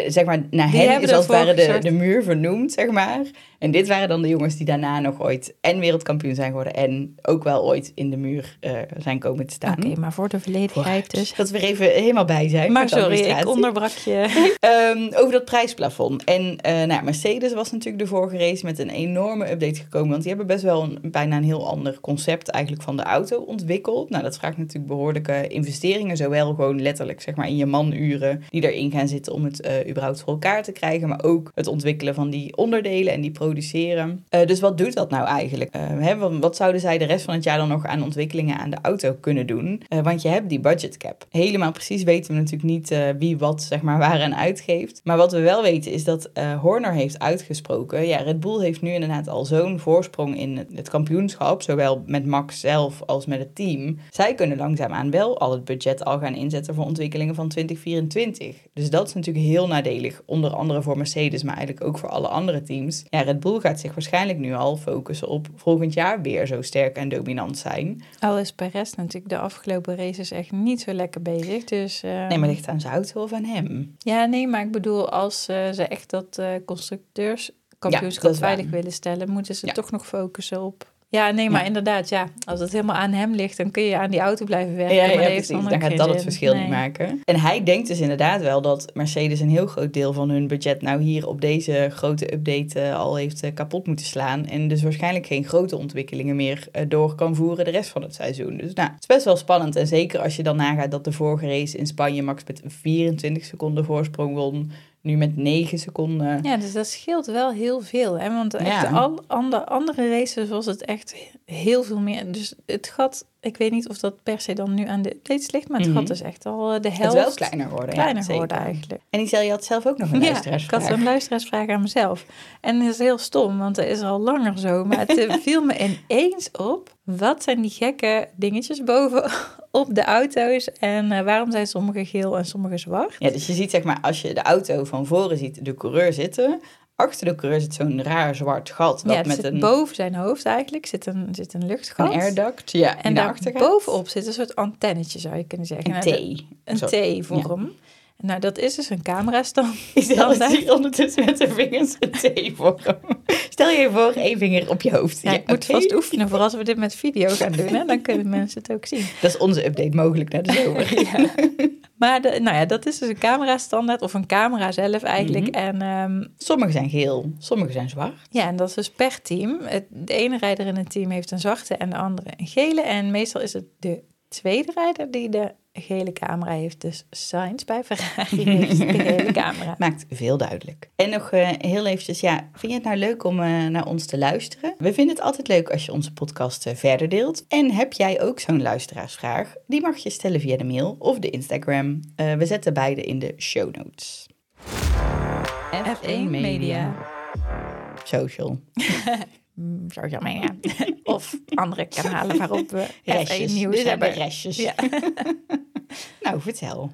S3: zeg maar, naar
S2: Die
S3: hen is als het ware de, de muur vernoemd, zeg maar. En dit waren dan de jongens die daarna nog ooit en wereldkampioen zijn geworden en ook wel ooit in de muur eh, zijn komen te staan.
S2: Oké, maar voor de volledigheid dus.
S3: Dat we er even helemaal bij zijn.
S2: Maar sorry, ik onderbrak je.
S3: Ehm, over dat prijsplafond. En eh, nou, Mercedes was natuurlijk de vorige race met een enorme update gekomen. Want die hebben best wel een, bijna een heel ander concept eigenlijk van de auto ontwikkeld. Nou, dat vraagt natuurlijk behoorlijke investeringen. Zowel gewoon letterlijk zeg maar in je manuren die erin gaan zitten om het überhaupt voor elkaar te krijgen, maar ook het ontwikkelen van die onderdelen en die produceren. Eh, dus wat doet dat nou eigenlijk? Eh, hè, wat, zouden zij de rest van het jaar dan nog aan ontwikkelingen aan de auto kunnen doen? Want je hebt die budget cap. Helemaal precies weten we natuurlijk niet wie wat zeg maar waar aan uitgeeft. Maar wat we wel weten is dat Horner heeft uitgesproken. Ja, Red Bull heeft nu inderdaad al zo'n voorsprong in het kampioenschap, zowel met Max zelf als met het team. Zij kunnen langzaamaan wel al het budget al gaan inzetten voor ontwikkelingen van 2024. Dus dat is natuurlijk heel nadelig, onder andere voor Mercedes, maar eigenlijk ook voor alle andere teams. Ja, Red Bull gaat zich waarschijnlijk nu al focussen op volgend jaar weer zo sterk en dominant zijn.
S2: Al is Perez natuurlijk de afgelopen races echt niet zo lekker bezig. Dus, eh,
S3: Nee, maar ligt aan zijn auto of aan hem?
S2: Ja, nee, maar ik bedoel, als eh, ze echt dat
S3: Ja, dat is waar.
S2: veilig willen stellen, moeten ze
S3: Ja.
S2: toch nog focussen op. Ja, nee, maar
S3: Ja.
S2: inderdaad, ja. Als het helemaal aan hem ligt, dan kun je aan die auto blijven werken.
S3: Ja,
S2: maar
S3: ja, precies. Dan gaat dat het verschil
S2: Nee.
S3: niet maken. En hij denkt dus inderdaad wel dat Mercedes een heel groot deel van hun budget nou hier op deze grote update eh, al heeft eh, kapot moeten slaan. En dus waarschijnlijk geen grote ontwikkelingen meer eh, door kan voeren de rest van het seizoen. Dus nou, het is best wel spannend. En zeker als je dan nagaat dat de vorige race in Spanje Max met 24 seconden voorsprong won. Nu met 9 seconden.
S2: Ja, dus dat scheelt wel heel veel. Hè? Want echt
S3: Ja.
S2: al andere, andere races was het echt heel veel meer. Dus het gat, ik weet niet of dat per se dan nu aan de updates ligt, maar het gat is echt al eh, de
S3: Het
S2: helft
S3: is wel kleiner geworden. ja,
S2: kleiner eigenlijk.
S3: En Isel, je had zelf ook nog een
S2: Ja, ik
S3: luisteraarsvraag.
S2: had een luisteraarsvraag aan mezelf. En dat is heel stom, want dat is al langer zo. Maar het eh, viel me ineens op. Wat zijn die gekke dingetjes boven op de auto's? En eh, waarom zijn sommige geel en sommige zwart?
S3: Ja, dus je ziet zeg maar, als je de auto van voren ziet, de coureur zitten. Achter de coureur zit zo'n raar zwart gat. Wat
S2: Ja,
S3: met een,
S2: boven zijn hoofd eigenlijk zit een, zit een luchtgat.
S3: een airduct. Ja,
S2: En daar bovenop zit een soort antennetje, zou je kunnen zeggen.
S3: Een
S2: Nou, dat-
S3: T.
S2: Een
S3: Zo.
S2: T-vorm. Nou, dat is dus een camerastand.
S3: Is hier ondertussen met zijn vingers een T voor hem. Stel je voor, één vinger op je hoofd.
S2: Ja, ik moet vast oefenen voor als we dit met video gaan doen. Hè? Dan kunnen mensen het ook zien.
S3: Dat is onze update mogelijk naar de zomer.
S2: Maar de, nou ja, dat is dus een camera-standaard of een camera zelf eigenlijk.
S3: Mhm.
S2: En ehm,
S3: Sommige zijn geel, sommige zijn zwart.
S2: ja, en dat is dus per team. Het, de ene rijder in het team heeft een zwarte en de andere een gele. En meestal is het de tweede rijder die de gele camera heeft. Dus Sainz bij Ferrari heeft de gele camera.
S3: Maakt veel duidelijk. En nog eh, heel eventjes, ja, vind je het nou leuk om eh, naar ons te luisteren? We vinden het altijd leuk als je onze podcast eh, verder deelt. En heb jij ook zo'n luisteraarsvraag? Die mag je stellen via de mail of de Instagram. Eh, we zetten beide in de show notes.
S2: F1 Media.
S3: Social.
S2: Mm, Social media. of andere kanalen waarop we F1
S3: Restjes.
S2: nieuws
S3: de
S2: hebben.
S3: restjes.
S2: Ja.
S3: Nou, vertel.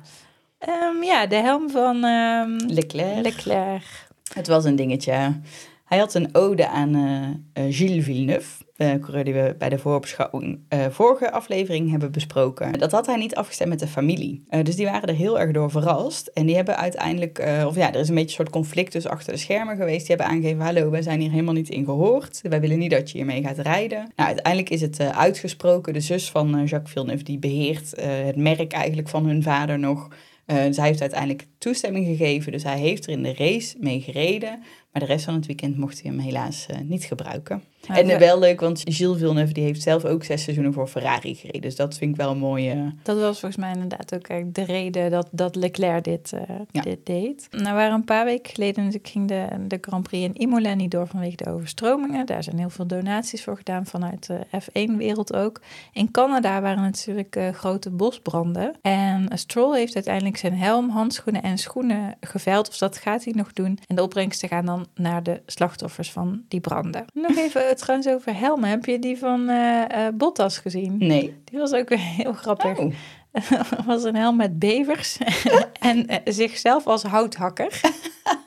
S2: Ehm, ja, de helm van ehm,
S3: Leclerc.
S2: Leclerc.
S3: Het was een dingetje. Hij had een ode aan eh, eh, Gilles Villeneuve, de coureur die we bij de voorbeschouwing eh, vorige aflevering hebben besproken. Dat had hij niet afgestemd met de familie. Eh, dus die waren er heel erg door verrast. En die hebben uiteindelijk, eh, of ja, er is een beetje een soort conflict dus achter de schermen geweest. Die hebben aangegeven, hallo, wij zijn hier helemaal niet in gehoord. Wij willen niet dat je hiermee gaat rijden. Nou, uiteindelijk is het eh, uitgesproken. De zus van eh, Jacques Villeneuve, die beheert eh, het merk eigenlijk van hun vader nog. Eh, zij heeft uiteindelijk toestemming gegeven, dus hij heeft er in de race mee gereden. Maar de rest van het weekend mocht hij hem helaas eh, niet gebruiken. En eh, wel leuk, want Gilles Villeneuve die heeft zelf ook zes seizoenen voor Ferrari gereden. Dus dat vind ik wel een mooie...
S2: Dat was volgens mij inderdaad ook de reden dat, dat Leclerc dit, eh,
S3: Ja.
S2: dit deed. Nou, waren een paar weken geleden natuurlijk ging de, de Grand Prix in Imola niet door vanwege de overstromingen. Daar zijn heel veel donaties voor gedaan vanuit de F1-wereld ook. In Canada waren natuurlijk eh, grote bosbranden. En Stroll heeft uiteindelijk zijn helm, handschoenen en schoenen geveild. Of dat gaat hij nog doen. En de opbrengsten gaan dan naar de slachtoffers van die branden. Nog even het trouwens over helmen. Heb je die van eh, Bottas gezien?
S3: Nee.
S2: Die was ook weer heel grappig.
S3: Oh.
S2: was een helm met bevers en eh, zichzelf als houthakker.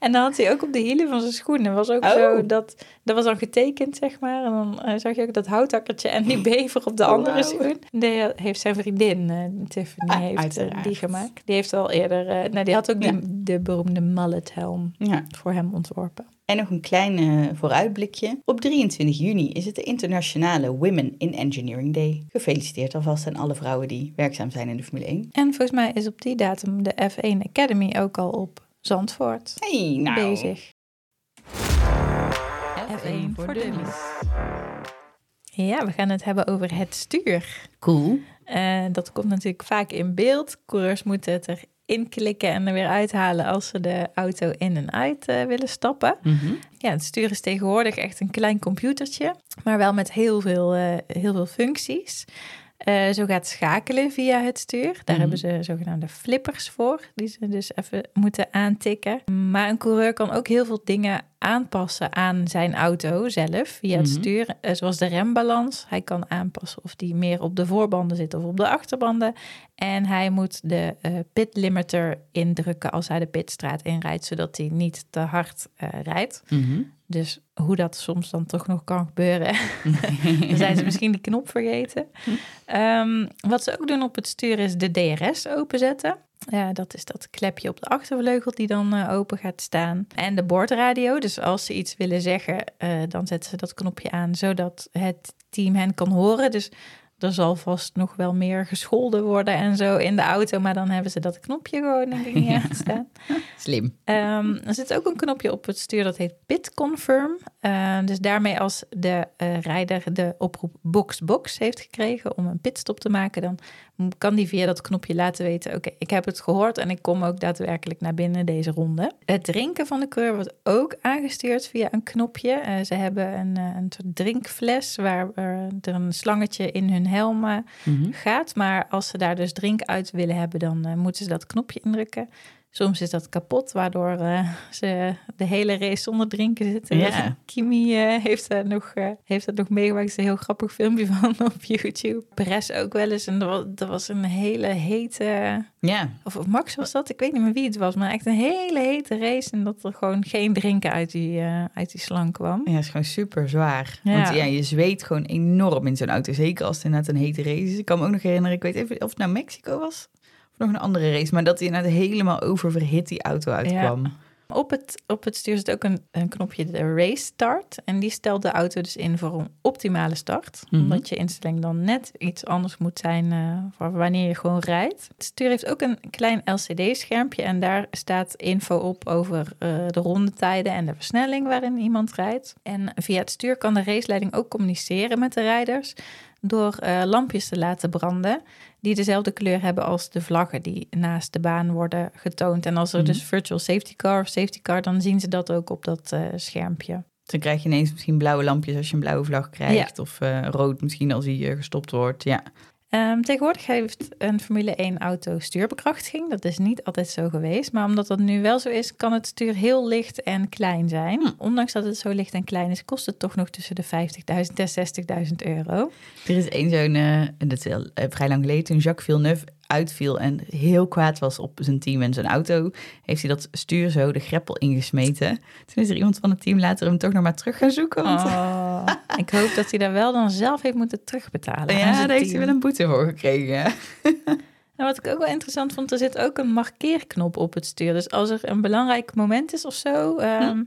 S2: en dan had hij ook op de hielen van zijn schoenen. Was ook
S3: Oh.
S2: zo dat, dat was dan getekend, zeg maar. En dan eh, zag je ook dat houthakkertje en die bever op de
S3: Oh,
S2: andere schoen. Die heeft zijn vriendin, eh, Tiffany,
S3: Ah,
S2: heeft eh, die gemaakt. Die heeft al eerder, eh, nou die had ook
S3: Ja.
S2: die, de beroemde mallet helm
S3: Ja.
S2: voor hem ontworpen.
S3: En nog een klein eh, vooruitblikje. Op 23 juni is het de internationale Women in Engineering Day. Gefeliciteerd alvast aan alle vrouwen die werkzaam zijn in de Formule 1.
S2: En volgens mij is op die datum de F1 Academy ook al op Zandvoort
S3: Hey, nou.
S2: bezig. F1 voor dummies. Ja, we gaan het hebben over het stuur.
S3: Cool.
S2: Eh, dat komt natuurlijk vaak in beeld. Coureurs moeten het inklikken en er weer uithalen als ze de auto in en uit eh, willen stappen.
S3: Mhm.
S2: Ja, het stuur is tegenwoordig echt een klein computertje, maar wel met heel veel, eh, heel veel functies. Eh, zo gaat schakelen via het stuur. Daar
S3: Mhm.
S2: hebben ze zogenaamde flippers voor, die ze dus even moeten aantikken. Maar een coureur kan ook heel veel dingen aanpassen aan zijn auto zelf via het
S3: Mhm.
S2: stuur. Eh, zoals de rembalans. Hij kan aanpassen of die meer op de voorbanden zit of op de achterbanden. En hij moet de eh, pit limiter indrukken als hij de pitstraat inrijdt, zodat hij niet te hard eh, rijdt.
S3: Mhm.
S2: Dus hoe dat soms dan toch nog kan gebeuren. dan zijn ze misschien die knop vergeten. Ehm, wat ze ook doen op het stuur is de DRS openzetten. Ja, dat is dat klepje op de achtervleugel die dan eh, open gaat staan. En de bordradio. Dus als ze iets willen zeggen, eh, dan zetten ze dat knopje aan zodat het team hen kan horen. Dus er zal vast nog wel meer gescholden worden en zo in de auto. Maar dan hebben ze dat knopje gewoon ik niet aanstaan.
S3: Slim.
S2: Ehm, er zit ook een knopje op het stuur dat heet Pit Confirm. Eh, dus daarmee als de eh, rijder de oproep box box heeft gekregen om een pitstop te maken, dan kan die via dat knopje laten weten: oké, ik heb het gehoord en ik kom ook daadwerkelijk naar binnen deze ronde. Het drinken van de coureur wordt ook aangestuurd via een knopje. Eh, ze hebben een, eh, een soort drinkfles waar er een slangetje in hun helm eh,
S3: Mhm.
S2: gaat. Maar als ze daar dus drink uit willen hebben, dan eh, moeten ze dat knopje indrukken. Soms is dat kapot, waardoor eh, ze de hele race zonder drinken zitten.
S3: Ja.
S2: Kimi eh, heeft, daar nog, eh, heeft dat nog meegemaakt. Er is een heel grappig filmpje van op YouTube. Perez ook wel eens. En er was, was een hele hete...
S3: Ja.
S2: Of, of Max was dat? Ik weet niet meer wie het was. Maar echt een hele hete race. En dat er gewoon geen drinken uit die, uit die slang kwam.
S3: Ja, is gewoon super zwaar.
S2: Ja.
S3: Want ja, je zweet gewoon enorm in zo'n auto. Zeker als het inderdaad een hete race is. Ik kan me ook nog herinneren, ik weet even of het nou Mexico was. Nog een andere race. Maar dat hij inderdaad helemaal oververhit die auto uitkwam.
S2: Op het, op het stuur zit ook een, een knopje de race start. En die stelt de auto dus in voor een optimale start.
S3: Mhm.
S2: Omdat je instelling dan net iets anders moet zijn eh, voor wanneer je gewoon rijdt. Het stuur heeft ook een klein LCD-schermpje. En daar staat info op over eh, de rondetijden en de versnelling waarin iemand rijdt. En via het stuur kan de raceleiding ook communiceren met de rijders. Door eh, lampjes te laten branden die dezelfde kleur hebben als de vlaggen die naast de baan worden getoond. En als er
S3: Mhm.
S2: dus virtual safety car of safety car, dan zien ze dat ook op dat eh, schermpje.
S3: Dan krijg je ineens misschien blauwe lampjes als je een blauwe vlag krijgt. Of eh, rood misschien als die gestopt wordt. Ja.
S2: Ehm, tegenwoordig heeft een Formule 1 auto stuurbekrachtiging. Dat is niet altijd zo geweest. Maar omdat dat nu wel zo is, kan het stuur heel licht en klein zijn.
S3: Hm.
S2: Ondanks dat het zo licht en klein is, kost het toch nog tussen de 50.000 en 60.000 euro.
S3: Er is één zo'n, en dat is eh, vrij lang geleden, toen Jacques Villeneuve uitviel en heel kwaad was op zijn team en zijn auto, heeft hij dat stuur zo de greppel ingesmeten. Toen is er iemand van het team later hem toch nog maar terug gaan zoeken. Want
S2: Oh, ik hoop dat hij daar wel dan zelf heeft moeten terugbetalen.
S3: ja, daar heeft hij wel een boete voor gekregen.
S2: En wat ik ook wel interessant vond, er zit ook een markeerknop op het stuur. Dus als er een belangrijk moment is of zo, ehm,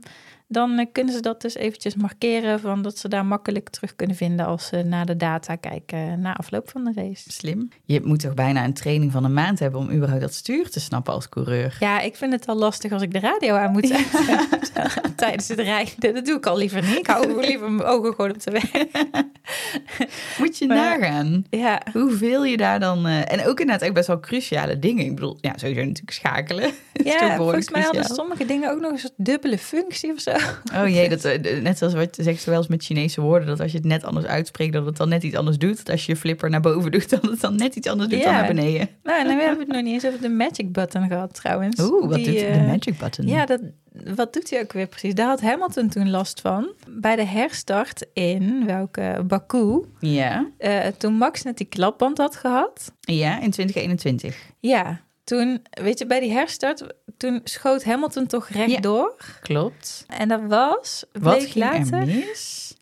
S2: dan eh, kunnen ze dat dus eventjes markeren, van dat ze daar makkelijk terug kunnen vinden als ze naar de data kijken na afloop van de race.
S3: Slim. Je moet toch bijna een training van een maand hebben om überhaupt dat stuur te snappen als coureur.
S2: Ja, ik vind het al lastig als ik de radio aan moet zetten tijdens het rijden. Dat doe ik al liever niet. Ik hou liever mijn ogen gewoon op de weg.
S3: Moet je
S2: Maar-
S3: nagaan
S2: Ja,
S3: hoeveel je daar dan... eh, en ook inderdaad ook best wel cruciale dingen. Ik bedoel, ja, sowieso natuurlijk schakelen.
S2: ja volgens mij hadden sommige dingen ook nog een soort dubbele functie of zo.
S3: Oh jee, dat, eh, net zoals wat je zegt wel eens met Chinese woorden, dat als je het net anders uitspreekt, dat het dan net iets anders doet. Dat als je je flipper naar boven doet, dat het dan net iets anders doet dan naar beneden.
S2: Nou, en dan hebben we het nog niet eens over de magic button gehad trouwens.
S3: Oeh, wat
S2: Die,
S3: doet de
S2: eh,
S3: magic button?
S2: Ja, dat, wat doet hij ook weer precies? Daar had Hamilton toen last van. Bij de herstart in welke Baku.
S3: ja.
S2: eh, toen Max net die klapband had gehad.
S3: Ja, in 2021.
S2: Ja, toen, weet je, bij die herstart, toen schoot Hamilton toch rechtdoor.
S3: Klopt.
S2: En dat was,
S3: Wat
S2: bleek
S3: ging
S2: later...
S3: er mis?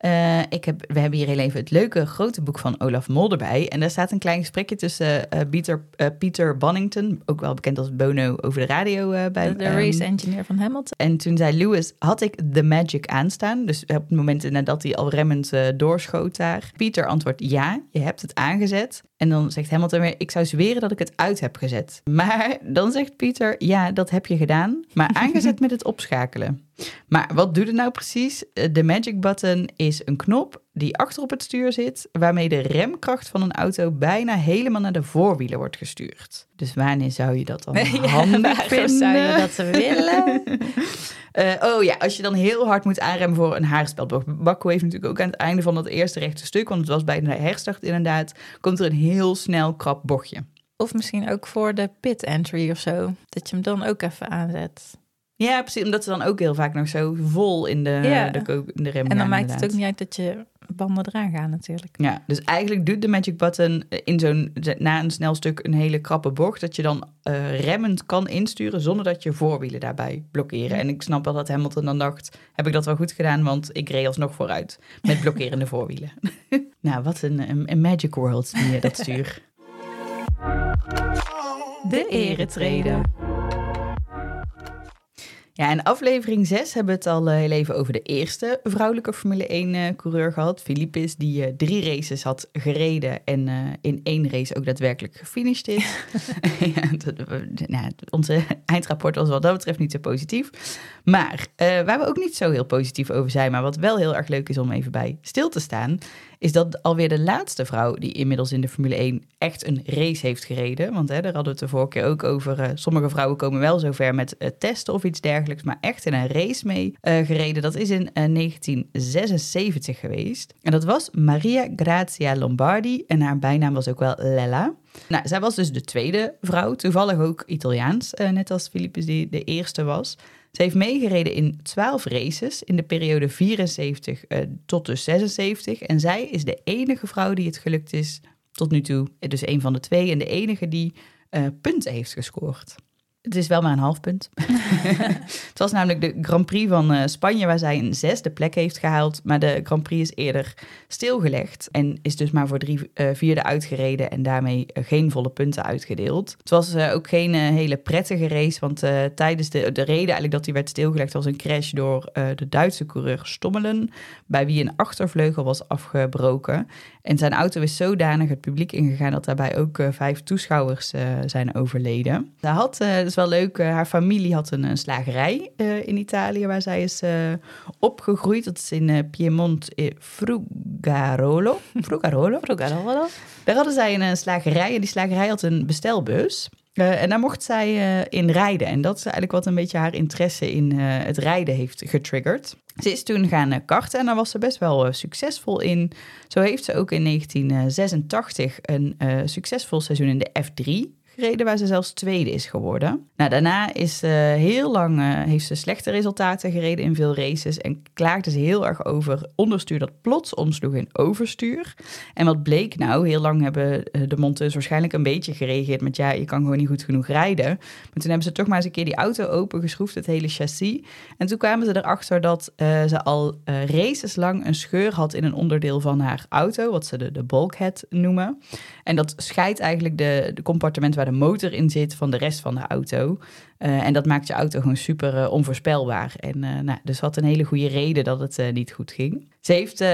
S3: Eh, ik heb, we hebben hier heel even het leuke grote boek van Olaf Mol erbij. En daar staat een klein gesprekje tussen eh, Peter, eh, Peter Bonnington, ook wel bekend als Bono over de radio eh, bij
S2: De,
S3: ehm,
S2: race engineer van Hamilton.
S3: En toen zei Lewis, had ik The Magic aanstaan? Dus op het moment nadat hij al remmend eh, doorschoot daar. Pieter antwoordt ja, je hebt het aangezet. En dan zegt Hamilton weer, ik zou zweren dat ik het uit heb gezet. Maar dan zegt Pieter, ja, dat heb je gedaan. Maar aangezet met het opschakelen. Maar wat doet het nou precies? Eh, De magic button is een knop die achter op het stuur zit, waarmee de remkracht van een auto bijna helemaal naar de voorwielen wordt gestuurd. Dus wanneer zou je dat dan handig vinden?
S2: zou je dat willen?
S3: Eh, oh ja, als je dan heel hard moet aanremmen voor een haarspeldbocht. Bakko heeft natuurlijk ook aan het einde van dat eerste rechte stuk, want het was bij de herstart inderdaad, komt er een heel snel krap bochtje.
S2: Of misschien ook voor de pit entry of zo. Dat je hem dan ook even aanzet.
S3: Ja, precies, omdat ze dan ook heel vaak nog zo vol in de,
S2: Ja.
S3: de, in de rem
S2: En dan
S3: gaan,
S2: maakt het ook niet uit dat je banden eraan gaan natuurlijk.
S3: Ja, dus eigenlijk doet de magic button in zo'n na een snel stuk een hele krappe bocht dat je dan eh, remmend kan insturen zonder dat je voorwielen daarbij blokkeren. En ik snap wel dat Hamilton dan dacht, heb ik dat wel goed gedaan, want ik reed alsnog vooruit met blokkerende voorwielen. nou, wat een, een, een magic world die dat stuur.
S2: De eretreden.
S3: Ja, in aflevering 6 hebben we het al eh, heel even over de eerste vrouwelijke Formule 1-coureur gehad. Philippis, die eh, drie races had gereden en eh, in één race ook daadwerkelijk gefinished is. ja, dat, nou, onze eindrapport was wat dat betreft niet zo positief. Maar eh, waar we ook niet zo heel positief over zijn, maar wat wel heel erg leuk is om even bij stil te staan, is dat alweer de laatste vrouw die inmiddels in de Formule 1 echt een race heeft gereden. Want hè, daar hadden we het de vorige keer ook over. eh, sommige vrouwen komen wel zover met eh, testen of iets dergelijks, maar echt in een race mee eh, gereden. Dat is in eh, 1976 geweest. En dat was Maria Grazia Lombardi en haar bijnaam was ook wel Lella. Nou, zij was dus de tweede vrouw, toevallig ook Italiaans, net als Philippus die de eerste was. Ze heeft meegereden in 12 races in de periode 74 eh, tot dus 76. En zij is de enige vrouw die het gelukt is tot nu toe, eh, dus een van de twee, en de enige die eh, punten heeft gescoord. Het is wel maar een half punt. het was namelijk de Grand Prix van eh, Spanje, waar zij een zesde plek heeft gehaald. Maar de Grand Prix is eerder stilgelegd en is dus maar voor drie eh, vierde uitgereden en daarmee eh, geen volle punten uitgedeeld. Het was ook geen hele prettige race, want tijdens de, de reden eigenlijk dat hij werd stilgelegd was een crash door de Duitse coureur Stommelen, bij wie een achtervleugel was afgebroken. En zijn auto is zodanig het publiek ingegaan dat daarbij ook vijf toeschouwers zijn overleden. Ze had, is wel leuk, eh, haar familie had een, slagerij eh, in Italië waar zij is eh, opgegroeid. Dat is in Piemont, eh, Frugarolo. Frugarolo. Daar hadden zij een slagerij en die slagerij had een bestelbus. En daar mocht zij in rijden. En dat is eigenlijk wat een beetje haar interesse in het rijden heeft getriggerd. Ze is toen gaan karten en daar was ze best wel succesvol in. Zo heeft ze ook in 1986 een succesvol seizoen in de F3 gereden, waar ze zelfs tweede is geworden. Nou, daarna is ze heel lang, eh, heeft ze slechte resultaten gereden in veel races en klaagde ze heel erg over onderstuur dat plots omsloeg in overstuur. En wat bleek nou, heel lang hebben eh, de monteurs waarschijnlijk een beetje gereageerd met ja, je kan gewoon niet goed genoeg rijden. Maar toen hebben ze toch maar eens een keer die auto opengeschroefd, het hele chassis. En toen kwamen ze erachter dat eh, ze al eh, races lang een scheur had in een onderdeel van haar auto, wat ze de, de bulkhead noemen. En dat scheidt eigenlijk de, de compartiment waar de motor in zit van de rest van de auto. Eh, en dat maakt je auto gewoon super eh, onvoorspelbaar. En eh, nou, dus had een hele goede reden dat het niet goed ging. Ze heeft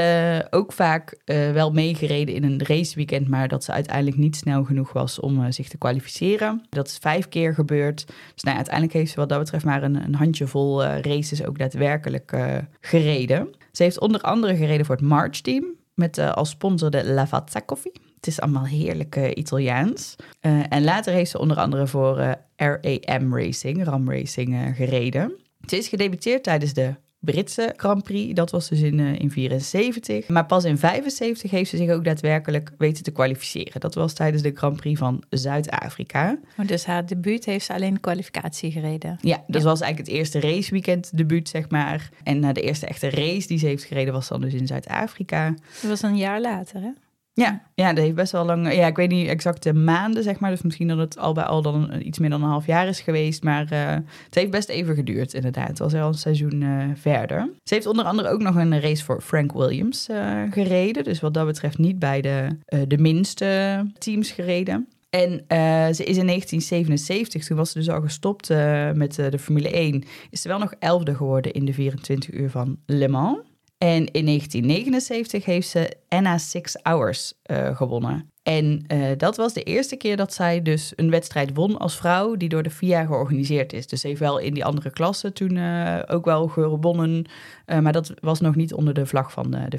S3: ook vaak wel meegereden in een raceweekend, maar dat ze uiteindelijk niet snel genoeg was om zich te kwalificeren. Dat is vijf keer gebeurd. Dus nou, uiteindelijk heeft ze wat dat betreft maar een, een handjevol races ook daadwerkelijk gereden. Ze heeft onder andere gereden voor het March Team met als sponsor de Lavazza Coffee. Het is allemaal heerlijk eh, Italiaans. Eh, en later heeft ze onder andere voor eh, RAM Racing, Ram Racing, gereden. Ze is gedebuteerd tijdens de Britse Grand Prix. Dat was dus in, eh, in 74. Maar pas in 75 heeft ze zich ook daadwerkelijk weten te kwalificeren. Dat was tijdens de Grand Prix van Zuid-Afrika.
S2: Maar Dus haar debuut heeft ze alleen kwalificatie gereden.
S3: Ja, dat was eigenlijk het eerste raceweekend debuut, zeg maar. En eh, de eerste echte race die ze heeft gereden was dan dus in Zuid-Afrika.
S2: Dat was een jaar later, hè?
S3: Ja, ja, dat heeft best wel lang. Ja, ik weet niet exact de maanden, zeg maar. Dus misschien dat het al bij al dan iets meer dan een half jaar is geweest. Maar eh, het heeft best even geduurd, inderdaad. Het was al een seizoen eh, verder. Ze heeft onder andere ook nog een race voor Frank Williams eh, gereden. Dus wat dat betreft niet bij de, de minste teams gereden. En ze is in 1977, toen was ze dus al gestopt met de Formule 1, is ze wel nog elfde geworden in de 24 uur van Le Mans. En in 1979 heeft ze Anna Six Hours eh, gewonnen. En eh, dat was de eerste keer dat zij dus een wedstrijd won als vrouw die door de FIA georganiseerd is. Dus ze heeft wel in die andere klassen toen eh, ook wel gewonnen, maar dat was nog niet onder de vlag van de, de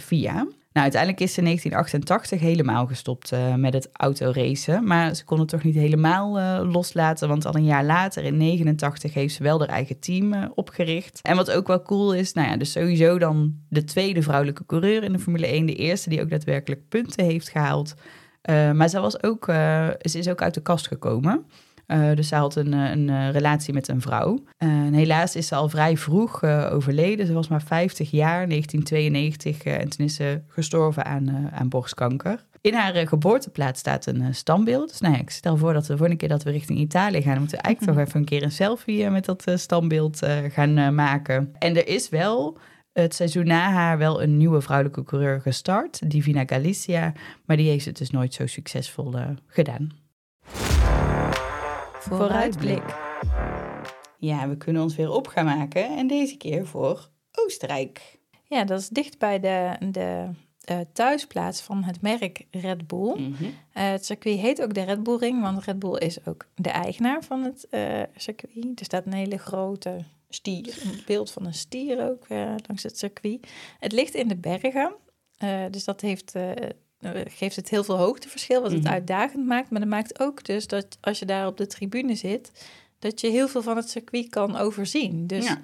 S3: FIA. uiteindelijk is ze in 1988 helemaal gestopt eh, met het autoracen. Maar ze kon het toch niet helemaal eh, loslaten. Want al een jaar later, in 89, heeft ze wel haar eigen team eh, opgericht. En wat ook wel cool is, nou ja, dus sowieso dan de tweede vrouwelijke coureur in de Formule 1. De eerste die ook daadwerkelijk punten heeft gehaald. Eh, maar ze, was ook, ze is ook uit de kast gekomen. Eh, dus ze had een, eh, een eh, relatie met een vrouw. En helaas is ze al vrij vroeg overleden. Ze was maar 50 jaar, 1992. eh, en toen is ze gestorven aan, aan borstkanker. In haar geboorteplaats staat een standbeeld. Dus nou ja, ik stel voor dat de volgende keer dat we richting Italië gaan... moeten we eigenlijk toch even een keer een selfie met dat standbeeld gaan maken. En er is wel het seizoen na haar wel een nieuwe vrouwelijke coureur gestart, Divina Galicia. Maar die heeft het dus nooit zo succesvol gedaan.
S2: Vooruitblik.
S3: Ja, we kunnen ons weer op gaan maken. En deze keer voor Oostenrijk.
S2: Ja, dat is dicht bij de, de eh, thuisplaats van het merk Red Bull.
S3: Mhm.
S2: Eh, het circuit heet ook de Red Bull Ring, want Red Bull is ook de eigenaar van het eh, circuit. Er staat een hele grote stier, een beeld van een stier ook langs het circuit. Het ligt in de bergen, dus dat heeft, geeft het heel veel hoogteverschil, wat het
S3: Mhm.
S2: uitdagend maakt. Maar dat maakt ook dus dat als je daar op de tribune zit, dat je heel veel van het circuit kan overzien. Dus
S3: ja.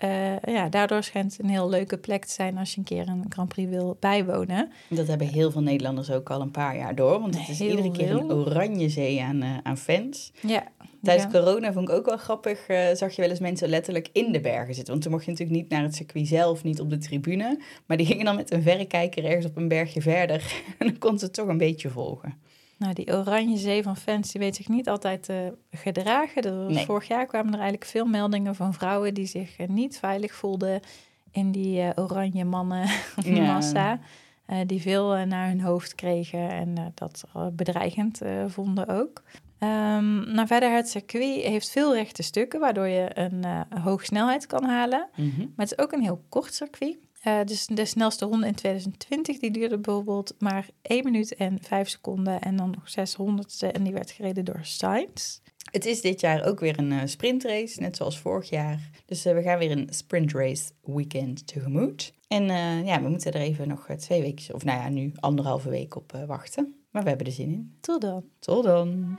S2: Eh, ja, daardoor schijnt het een heel leuke plek te zijn als je een keer een Grand Prix wil bijwonen.
S3: Dat hebben heel veel Nederlanders ook al een paar jaar door. Want het is
S2: Heel
S3: iedere keer een oranje zee aan, eh, aan fans.
S2: Ja.
S3: Tijdens
S2: ja.
S3: corona vond ik ook wel grappig, eh, zag je wel eens mensen letterlijk in de bergen zitten. Want toen mocht je natuurlijk niet naar het circuit zelf, niet op de tribune. Maar die gingen dan met een verrekijker ergens op een bergje verder. En dan kon ze het toch een beetje volgen.
S2: Nou, die oranje zee van fans, die weet zich niet altijd eh, gedragen.
S3: Nee.
S2: Vorig jaar kwamen er eigenlijk veel meldingen van vrouwen die zich eh, niet veilig voelden in die eh, oranje mannen
S3: Ja.
S2: massa. die veel naar hun hoofd kregen en dat bedreigend vonden ook. Ehm, nou, verder, het circuit heeft veel rechte stukken, waardoor je een hoge snelheid kan halen.
S3: Mhm.
S2: Maar het is ook een heel kort circuit. Eh, dus de snelste ronde in 2020 die duurde bijvoorbeeld maar 1 minuut en 5 seconden. En dan nog 600ste en die werd gereden door Sainz.
S3: Het is dit jaar ook weer een eh, sprintrace, net zoals vorig jaar. Dus eh, we gaan weer een sprintrace weekend tegemoet. En ja, we moeten er even nog twee weken, of nou ja, nu anderhalve week op wachten. Maar we hebben er zin in.
S2: Tot dan.
S3: Tot dan!